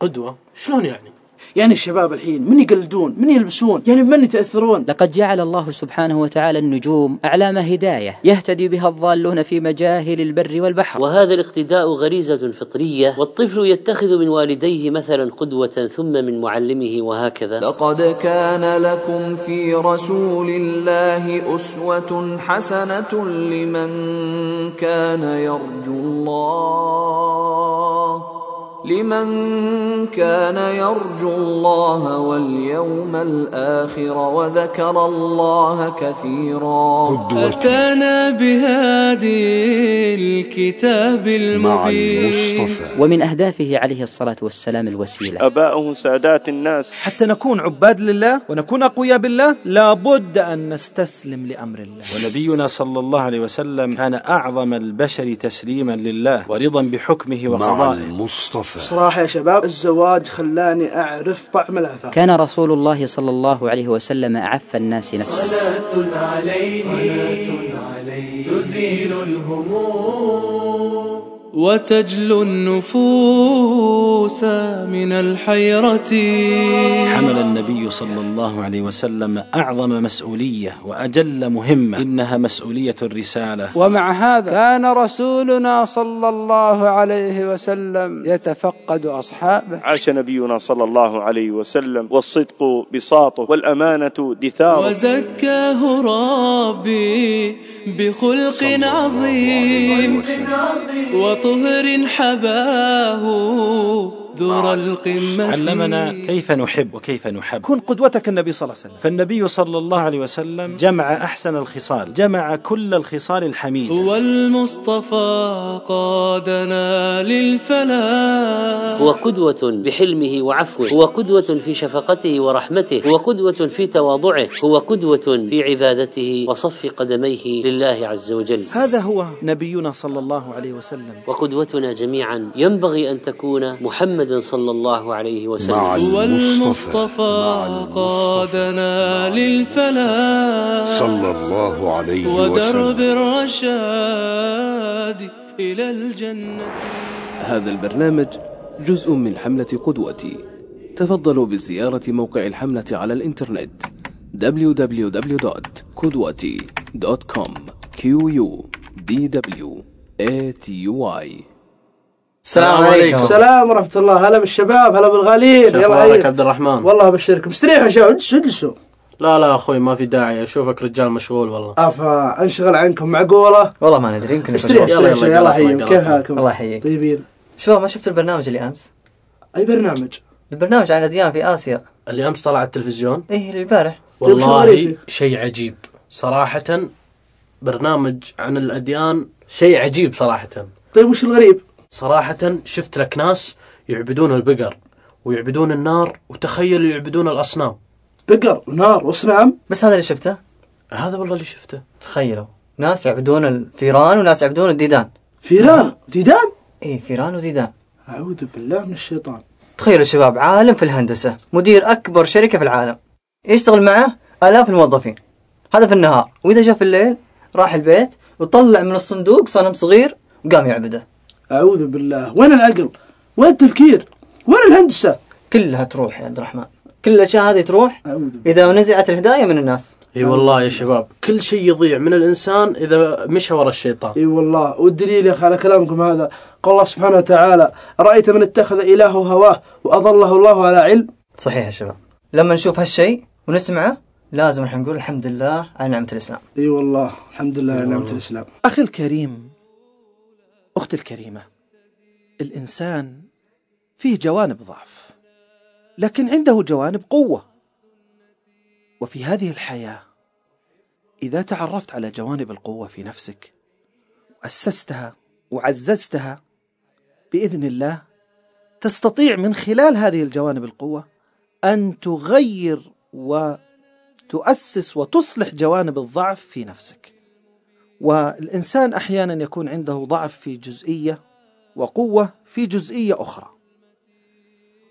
قدوة؟ شلون يعني؟ يعني الشباب الحين من يقلدون؟ من يلبسون؟ يعني من يتأثرون؟ لقد جعل الله سبحانه وتعالى النجوم أعلام هداية يهتدي بها الضالون في مجاهل البر والبحر. وهذا الاقتداء غريزة فطرية والطفل يتخذ من والديه مثلا قدوة ثم من معلمه وهكذا. لقد كان لكم في رسول الله أسوة حسنة لمن كان يرجو الله. لمن كان يرجو الله واليوم الآخر وذكر الله كثيرا. أتانا بهادي الكتاب المبين. ومن أهدافه عليه الصلاة والسلام الوسيلة. أباؤه سادات الناس. حتى نكون عباد لله ونكون أقوياء بالله لابد أن نستسلم لأمر الله. ونبينا صلى الله عليه وسلم كان أعظم البشر تسليما لله ورضا بحكمه وقضائه. المصطفى. صراحة يا شباب الزواج خلاني أعرف طعم العفاف كان رسول الله صلى الله عليه وسلم أعف الناس نفسه. صلاة عليه تزيل الهموم وتجلو النفوس من الحيرة. حمل النبي صلى الله عليه وسلم أعظم مسؤولية وأجل مهمة إنها مسؤولية الرسالة. ومع هذا كان رسولنا صلى الله عليه وسلم يتفقد أصحابه. عاش نبينا صلى الله عليه وسلم والصدق بساطه والأمانة دثاره. وزكاه ربي بخلق عظيم وطهر حباه ذر القمة. علمنا كيف نحب وكيف نحب. كن قدوتك النبي صلى الله عليه وسلم. فالنبي صلى الله عليه وسلم جمع أحسن الخصال جمع كل الخصال الحميدة هو المصطفى قادنا. للفلاح. هو قدوة بحلمه وعفوه هو قدوة في شفقته ورحمته هو قدوة في تواضعه هو قدوة في عبادته وصف قدميه لله عز وجل. هذا هو نبينا صلى الله عليه وسلم. وقدوتنا جميعا ينبغي أن تكون محمد صلى الله عليه وسلم. هو المصطفى قادنا للفلاح. صلى الله عليه ودرب وسلم الرشاد. إلى الجنة. هذا البرنامج جزء من حملة قدوتي. تفضلوا بزيارة موقع الحملة على الإنترنت. www.kudwati.com q u d w a t y. السلام عليكم. السلام ورحمة الله. هلا بالشباب هلا بالغالين شيخ مبارك عبد الرحمن؟ والله ابشركم استريحوا يا شباب اجلسوا لا لا أخوي ما في داعي. أشوفك رجال مشغول والله. أفا أنشغل عنكم معقولة والله ما ندري يمكن استريح يلا يلا يلا. كيف حالكم الله يحييك. طيبين. شباب ما شفت البرنامج اللي أمس؟ أي برنامج؟ البرنامج عن الأديان في آسيا. اللي أمس طلع على التلفزيون؟ إيه اللي البارح. والله شيء عجيب. صراحة برنامج عن الأديان شيء عجيب صراحة. طيب وش الغريب؟ صراحة شفت لك ناس يعبدون البقر ويعبدون النار وتخيلوا يعبدون الأصنام. بقر ونار واصنام بس هذا اللي شفته. هذا والله اللي شفته. تخيلوا. ناس يعبدون الفيران وناس يعبدون الديدان. فيران؟ ديدان؟ إيه فيران وديدان. أعوذ بالله من الشيطان. تخيلوا شباب عالم في الهندسة مدير أكبر شركة في العالم. يشتغل معه آلاف الموظفين. هذا في النهار. وإذا جاء في الليل راح البيت وطلع من الصندوق صنم صغير وقام يعبده. أعوذ بالله. وين العقل؟ وين التفكير؟ وين الهندسة؟ كلها تروح يا عبد الرحمن. كل الأشياء هذه تروح أعوذ بالله. إذا نزعت الهداية من الناس. إي والله يا شباب كل شيء يضيع من الإنسان إذا مشى ورا الشيطان. إي والله والدليل يا أخي على كلامكم هذا قال الله سبحانه وتعالى ارايت من اتخذ إلهه هواه وأضله الله على علم؟ صحيح يا شباب. لما نشوف هالشيء ونسمعه لازم نحن نقول الحمد لله على نعمة الإسلام. إي والله الحمد لله على نعمة الإسلام. أخي الكريم أختي الكريمة الإنسان فيه جوانب ضعف. لكن عنده جوانب قوة. وفي هذه الحياة إذا تعرفت على جوانب القوة في نفسك وأسستها وعززتها بإذن الله تستطيع من خلال هذه الجوانب القوة أن تغير وتؤسس وتصلح جوانب الضعف في نفسك. والإنسان أحيانا يكون عنده ضعف في جزئية وقوة في جزئية أخرى.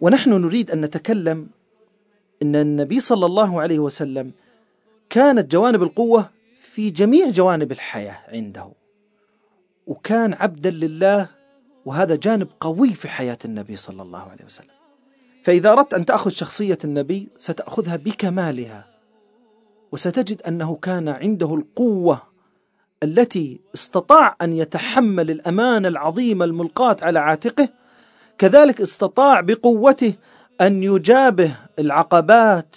ونحن نريد أن نتكلم أن النبي صلى الله عليه وسلم كانت جوانب القوة في جميع جوانب الحياة عنده وكان عبدا لله وهذا جانب قوي في حياة النبي صلى الله عليه وسلم. فإذا أردت أن تأخذ شخصية النبي ستأخذها بكمالها وستجد أنه كان عنده القوة التي استطاع أن يتحمل الأمانة العظيمة الملقاة على عاتقه كذلك استطاع بقوته أن يجابه العقبات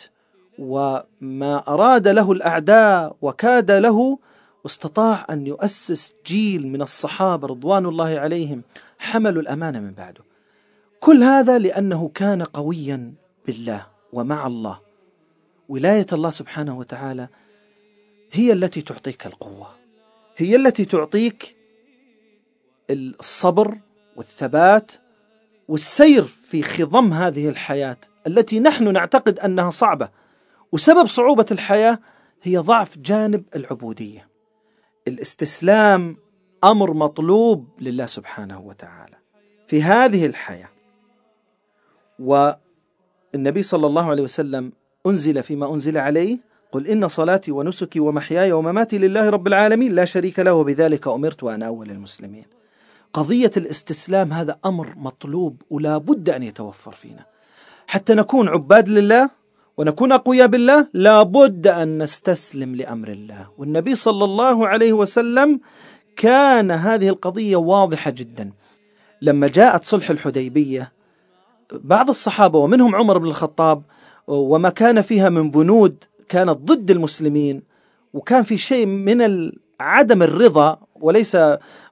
وما أراد له الأعداء وكاد له واستطاع أن يؤسس جيل من الصحابة رضوان الله عليهم حملوا الأمانة من بعده. كل هذا لأنه كان قويا بالله ومع الله. ولاية الله سبحانه وتعالى هي التي تعطيك القوة هي التي تعطيك الصبر والثبات والسير في خضم هذه الحياة التي نحن نعتقد أنها صعبة. وسبب صعوبة الحياة هي ضعف جانب العبودية. الاستسلام أمر مطلوب لله سبحانه وتعالى في هذه الحياة. والنبي صلى الله عليه وسلم أنزل فيما أنزل عليه قل إن صلاتي ونسكي ومحياي ومماتي لله رب العالمين لا شريك له وبذلك أمرت وأنا أول المسلمين. قضية الاستسلام هذا أمر مطلوب ولا بد أن يتوفر فينا. حتى نكون عباد لله ونكون أقوياء بالله لا بد أن نستسلم لأمر الله. والنبي صلى الله عليه وسلم كان هذه القضية واضحة جدا. لما جاءت صلح الحديبية بعض الصحابة ومنهم عمر بن الخطاب وما كان فيها من بنود كانت ضد المسلمين وكان في شيء من عدم الرضا وليس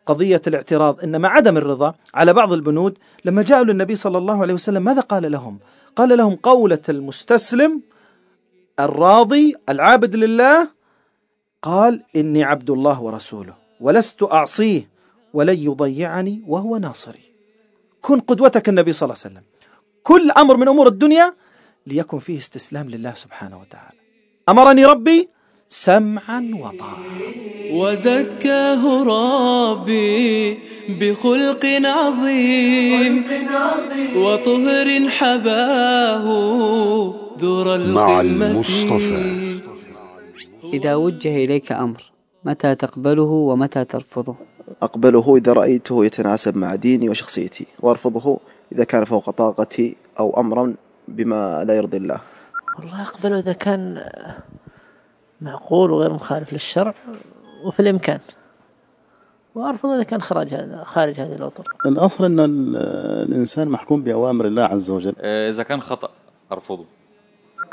قضية الاعتراض إنما عدم الرضا على بعض البنود لما جاءوا للنبي صلى الله عليه وسلم ماذا قال لهم؟ قال لهم قولة المستسلم الراضي العابد لله قال إني عبد الله ورسوله ولست أعصيه ولن يضيعني وهو ناصري. كن قدوتك النبي صلى الله عليه وسلم. كل أمر من أمور الدنيا ليكن فيه استسلام لله سبحانه وتعالى. أمرني ربي سمعا وطاعة. وزكاه ربي بخلق عظيم وطهر حباه ذر مع المصطفى. إذا وجه إليك أمر متى تقبله ومتى ترفضه؟ أقبله إذا رأيته يتناسب مع ديني وشخصيتي وأرفضه إذا كان فوق طاقتي أو أمرا بما لا يرضي الله. والله أقبله إذا كان معقول وغير مخالف للشرع وفي الإمكان. وأرفض إذا كان خارج هذا خارج هذه الأطر الأصل أن الإنسان محكوم بأوامر الله عز وجل. إذا كان خطأ أرفضه.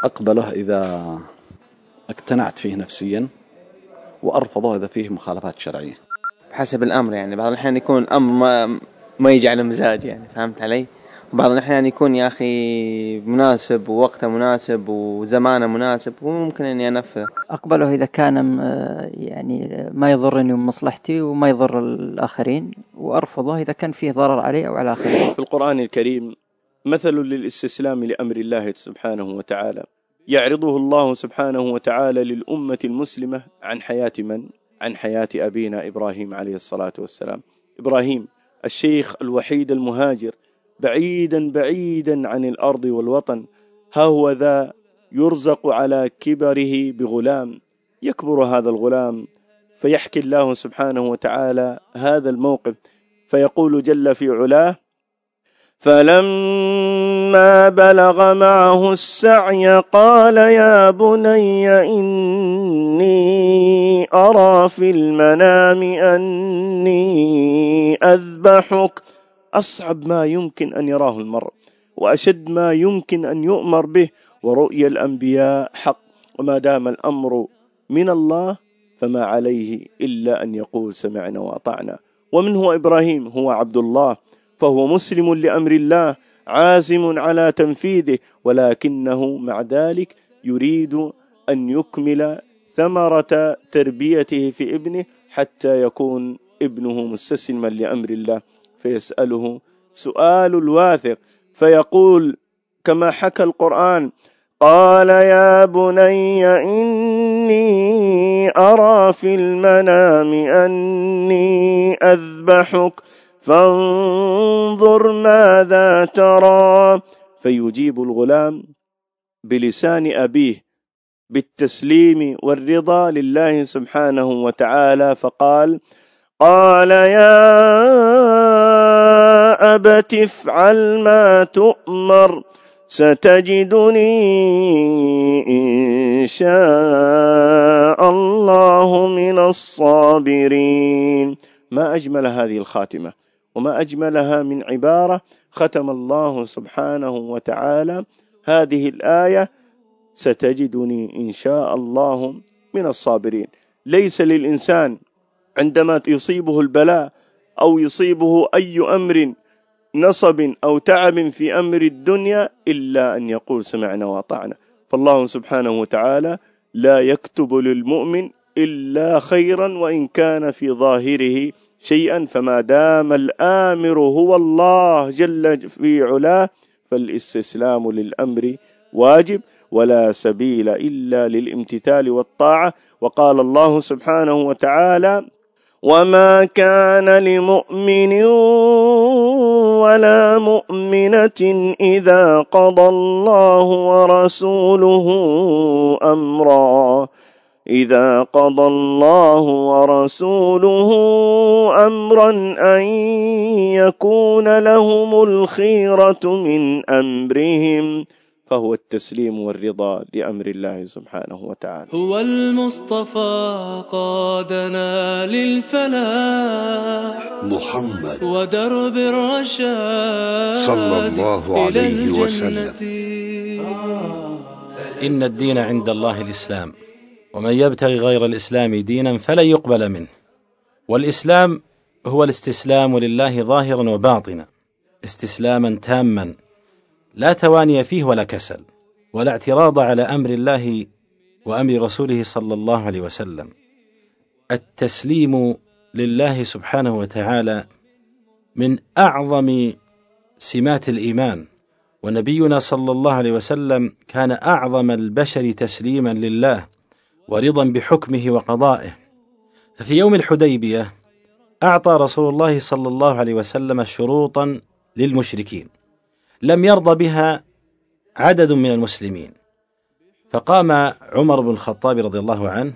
أقبله إذا اقتنعت فيه نفسيا وأرفضه إذا فيه مخالفات شرعية. بحسب الأمر يعني بعض الأحيان يكون أمر ما ما يجي على مزاج يعني فهمت علي؟ بعض الأحيان يكون يا أخي مناسب ووقته مناسب وزمانه مناسب وممكن إني أنفذه أقبله إذا كان يعني ما يضرني ومصلحتي وما يضر الآخرين وأرفضه إذا كان فيه ضرر علي أو على الآخرين في القرآن الكريم مثل للاستسلام لأمر الله سبحانه وتعالى. يعرضه الله سبحانه وتعالى للأمة المسلمة عن حياة من؟ عن حياة أبينا إبراهيم عليه الصلاة والسلام. إبراهيم الشيخ الوحيد المهاجر بعيدا بعيدا عن الأرض والوطن. ها هو ذا يرزق على كبره بغلام يكبر هذا الغلام فيحكي الله سبحانه وتعالى هذا الموقف. فيقول جل في علاه فلما بلغ معه السعي قال يا بني إني أرى في المنام أني أذبحك أصعب ما يمكن أن يراه المرء وأشد ما يمكن أن يؤمر به ورؤيا الأنبياء حق. وما دام الأمر من الله فما عليه إلا أن يقول سمعنا وأطعنا. ومن هو إبراهيم؟ هو عبد الله فهو مسلم لأمر الله عازم على تنفيذه ولكنه مع ذلك يريد أن يكمل ثمرة تربيته في ابنه حتى يكون ابنه مستسلما لأمر الله. فيسأله سؤال الواثق فيقول كما حكى القرآن قال يا بني إني أرى في المنام أني أذبحك فانظر ماذا ترى. فيجيب الغلام بلسان أبيه بالتسليم والرضا لله سبحانه وتعالى فقال قال يا أبت افعل ما تؤمر ستجدني إن شاء الله من الصابرين. ما أجمل هذه الخاتمة وما أجملها من عبارة ختم الله سبحانه وتعالى هذه الآية ستجدني إن شاء الله من الصابرين. ليس للإنسان عندما يصيبه البلاء أو يصيبه أي أمر نصب أو تعب في أمر الدنيا إلا أن يقول سمعنا وأطعنا. فالله سبحانه وتعالى لا يكتب للمؤمن إلا خيرا وإن كان في ظاهره شيئا فما دام الآمر هو الله جل في علاه فالاستسلام للأمر واجب ولا سبيل إلا للامتثال والطاعة. وقال الله سبحانه وتعالى وما كان لمؤمن ولا مؤمنة إذا قضى الله ورسوله أمرا. إذا قضى الله ورسوله أمرا أن يكون لهم الخيرة من أمرهم. فهو التسليم والرضا لأمر الله سبحانه وتعالى. هو المصطفى قادنا للفلاح. محمد ودرب الرشاد صلى الله عليه. وسلم. إن الدين عند الله الإسلام ومن يبتغي غير الإسلام دينا فلن يقبل منه. والإسلام هو الاستسلام لله ظاهرا وباطنا استسلاما تاما لا تواني فيه ولا كسل ولا اعتراض على أمر الله وأمر رسوله صلى الله عليه وسلم. التسليم لله سبحانه وتعالى من أعظم سمات الإيمان ونبينا صلى الله عليه وسلم كان أعظم البشر تسليما لله ورضا بحكمه وقضائه. ففي يوم الحديبية أعطى رسول الله صلى الله عليه وسلم شروطا للمشركين. لم يرضى بها عدد من المسلمين. فقام عمر بن الخطاب رضي الله عنه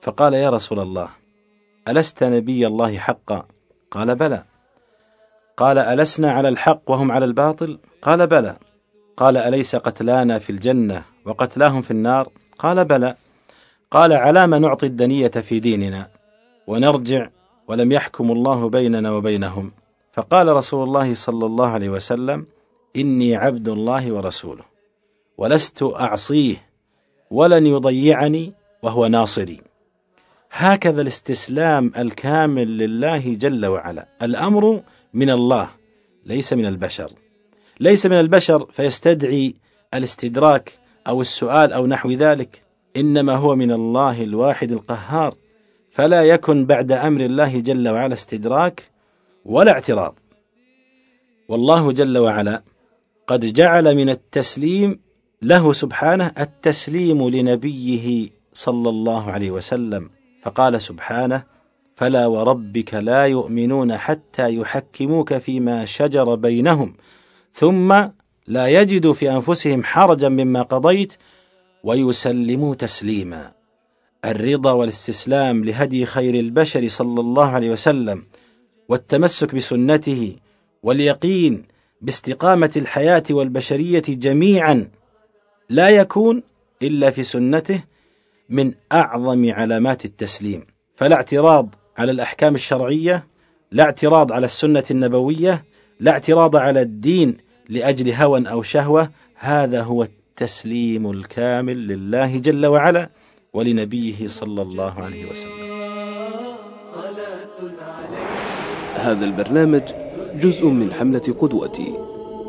فقال يا رسول الله ألست نبي الله حقا؟ قال بلى. قال ألسنا على الحق وهم على الباطل؟ قال بلى. قال أليس قتلانا في الجنة وقتلاهم في النار؟ قال بلى. قال على ما نعطي الدنية في ديننا ونرجع ولم يحكم الله بيننا وبينهم؟ فقال رسول الله صلى الله عليه وسلم إني عبد الله ورسوله ولست أعصيه ولن يضيعني وهو ناصري. هكذا الاستسلام الكامل لله جل وعلا. الأمر من الله ليس من البشر. ليس من البشر فيستدعي الاستدراك أو السؤال أو نحو ذلك إنما هو من الله الواحد القهار. فلا يكن بعد أمر الله جل وعلا استدراك ولا اعتراض. والله جل وعلا قد جعل من التسليم له سبحانه التسليم لنبيه صلى الله عليه وسلم. فقال سبحانه فلا وربك لا يؤمنون حتى يحكموك فيما شجر بينهم ثم لا يجدوا في أنفسهم حرجا مما قضيت ويسلموا تسليما. الرضا والاستسلام لهدي خير البشر صلى الله عليه وسلم والتمسك بسنته واليقين باستقامة الحياة والبشرية جميعا لا يكون إلا في سنته من أعظم علامات التسليم. فلا اعتراض على الأحكام الشرعية لا اعتراض على السنة النبوية لا اعتراض على الدين لأجل هوى أو شهوة. هذا هو التسليم الكامل لله جل وعلا ولنبيه صلى الله عليه وسلم. هذا البرنامج جزء من حملة قدوتي.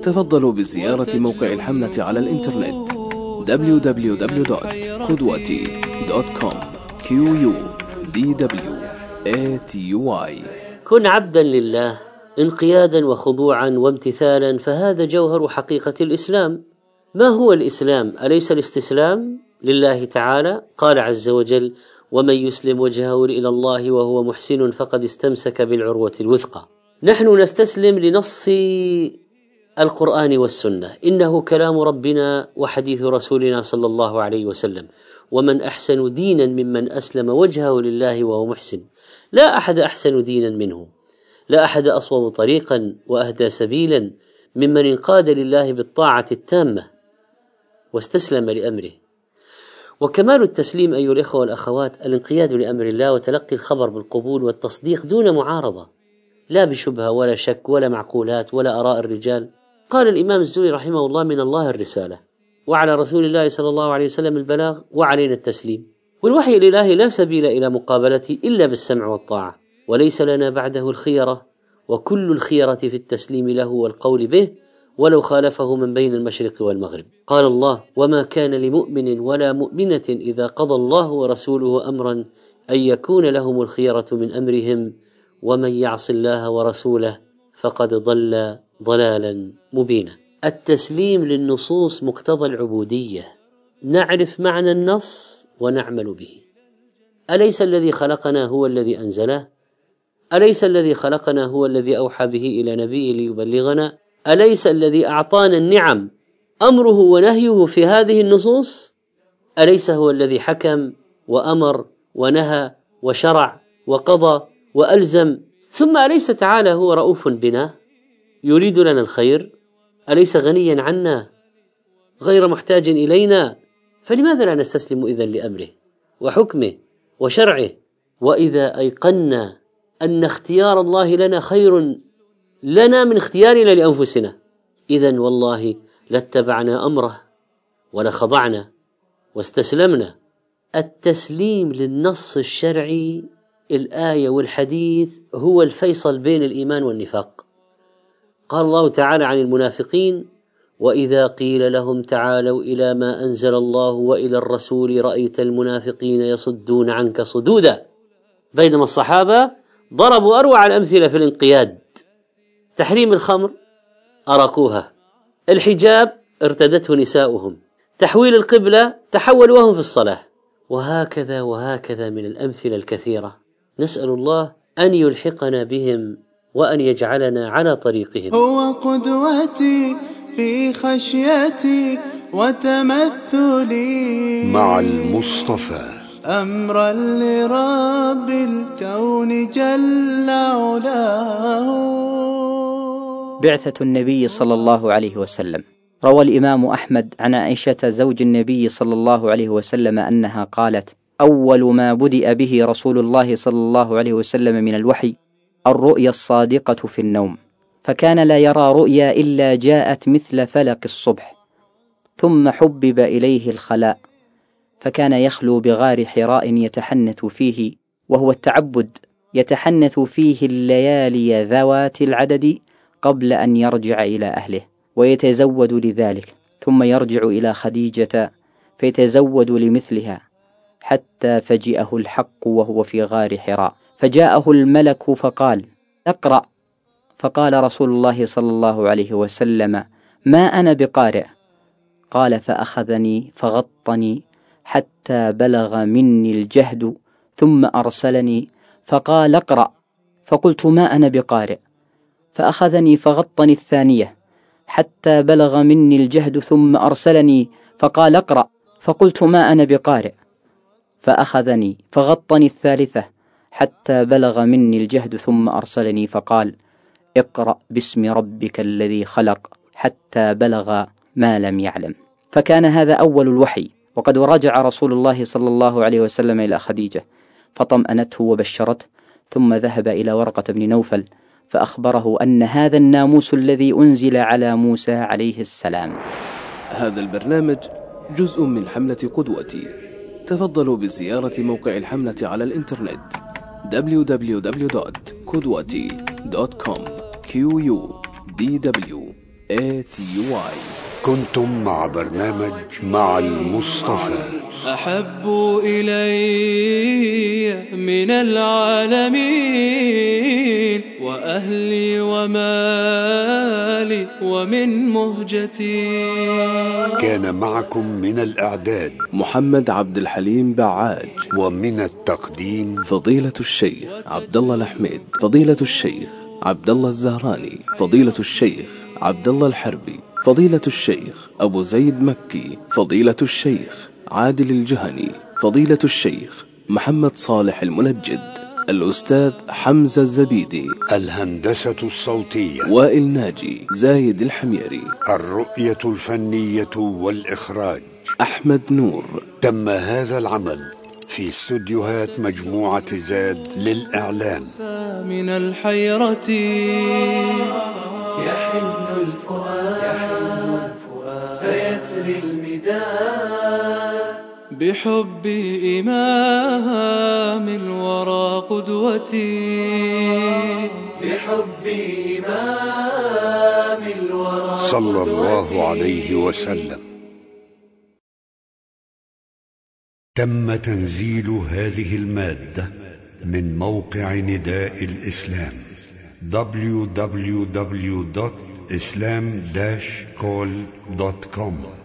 تفضلوا بزيارة موقع الحملة على الإنترنت. www.qudwati.com q u d w a t y. كن عبدا لله انقيادا وخضوعا وامتثالا فهذا جوهر حقيقة الإسلام. ما هو الإسلام؟ أليس الاستسلام؟ لله تعالى. قال عز وجل ومن يسلم وجهه إلى الله وهو محسن فقد استمسك بالعروة الوثقى. نحن نستسلم لنص القرآن والسنة. إنه كلام ربنا وحديث رسولنا صلى الله عليه وسلم. ومن أحسن دينا ممن أسلم وجهه لله وهو محسن. لا أحد أحسن دينا منه. لا أحد أصوب طريقا وأهدى سبيلا ممن انقاد لله بالطاعة التامة واستسلم لأمره. وكمال التسليم أيها الإخوة والأخوات الانقياد لأمر الله وتلقي الخبر بالقبول والتصديق دون معارضة. لا بشبهة ولا شك ولا معقولات ولا آراء الرجال. قال الإمام الزوي رحمه الله من الله الرسالة وعلى رسول الله صلى الله عليه وسلم البلاغ وعلينا التسليم. والوحي الإلهي لا سبيل إلى مقابلته إلا بالسمع والطاعة وليس لنا بعده الخيرة وكل الخيرة في التسليم له والقول به ولو خالفه من بين المشرق والمغرب. قال الله وما كان لمؤمن ولا مؤمنة إذا قضى الله ورسوله أمرا أن يكون لهم الخيرة من أمرهم ومن يعص الله ورسوله فقد ضل ضلالا مبينا. التسليم للنصوص مقتضى العبودية. نعرف معنى النص ونعمل به. أليس الذي خلقنا هو الذي أنزله؟ أليس الذي خلقنا هو الذي أوحى به إلى نبيه ليبلغنا؟ أليس الذي أعطانا النعم أمره ونهيه في هذه النصوص؟ أليس هو الذي حكم وأمر ونهى وشرع وقضى وألزم. ثم أليس تعالى هو رؤوف بنا؟ يريد لنا الخير. أليس غنيا عنا؟ غير محتاج إلينا. فلماذا لا نستسلم إذا لأمره وحكمه وشرعه؟ وإذا أيقنا أن اختيار الله لنا خير لنا من اختيارنا لأنفسنا إذا والله لاتبعنا أمره ولخضعنا واستسلمنا. التسليم للنص الشرعي الآية والحديث هو الفيصل بين الإيمان والنفاق. قال الله تعالى عن المنافقين وإذا قيل لهم تعالوا إلى ما أنزل الله وإلى الرسول رأيت المنافقين يصدون عنك صدودا. بينما الصحابة ضربوا أروع الأمثلة في الانقياد. تحريم الخمر اركوها الحجاب ارتدته نساؤهم. تحويل القبلة تحولوا وهم في الصلاة. وهكذا وهكذا من الأمثلة الكثيرة. نسأل الله أن يلحقنا بهم وأن يجعلنا على طريقهم. هو قدوتي في خشيتي وتمثلي. مع المصطفى. أمرا لرب الكون جل علاه. بعثة النبي صلى الله عليه وسلم. روى الإمام أحمد عن عائشة زوج النبي صلى الله عليه وسلم أنها قالت أول ما بدأ به رسول الله صلى الله عليه وسلم من الوحي الرؤيا الصادقة في النوم. فكان لا يرى رؤيا إلا جاءت مثل فلق الصبح ثم حبب إليه الخلاء. فكان يخلو بغار حراء يتحنث فيه وهو التعبد يتحنث فيه الليالي ذوات العدد قبل أن يرجع إلى أهله ويتزود لذلك ثم يرجع إلى خديجة فيتزود لمثلها. حتى فجئه الحق وهو في غار حراء. فجاءه الملك فقال اقرأ. فقال رسول الله صلى الله عليه وسلم ما أنا بقارئ. قال فأخذني فغطني حتى بلغ مني الجهد ثم أرسلني. فقال اقرأ. فقلت ما أنا بقارئ. فأخذني فغطني الثانية حتى بلغ مني الجهد ثم أرسلني. فقال اقرأ. فقلت ما أنا بقارئ. فأخذني فغطني الثالثة حتى بلغ مني الجهد ثم أرسلني فقال اقرأ باسم ربك الذي خلق حتى بلغ ما لم يعلم. فكان هذا أول الوحي وقد رجع رسول الله صلى الله عليه وسلم إلى خديجة فطمأنته وبشرته ثم ذهب إلى ورقة بن نوفل فأخبره أن هذا الناموس الذي أنزل على موسى عليه السلام. هذا البرنامج جزء من حملة قدوتي. تفضلوا بزيارة موقع الحملة على الإنترنت www.kudwati.com q u d w a t y. كنتم مع برنامج مع المصطفى. أحب إلي من العالمين وأهلي ومالي ومن مهجتي. كان معكم من الإعداد. محمد عبد الحليم بعاج ومن التقديم. فضيلة الشيخ عبد الله الحميد فضيلة الشيخ عبد الله الزهراني. فضيلة الشيخ عبد الله الحربي. فضيلة الشيخ أبو زيد مكي فضيلة الشيخ عادل الجهني فضيلة الشيخ محمد صالح المنجد الأستاذ حمزة الزبيدي. الهندسة الصوتية. وائل ناجي زايد الحميري. الرؤية الفنية والإخراج. أحمد نور. تم هذا العمل في استوديوهات مجموعة زاد للإعلام. من الحيرة. يحن الفؤاد. فيسري المداد. بحب إمام الورى قدوتي. بحب إمام الورى صلى الله عليه وسلم. تم تنزيل هذه المادة من موقع نداء الإسلام. www.islam-call.com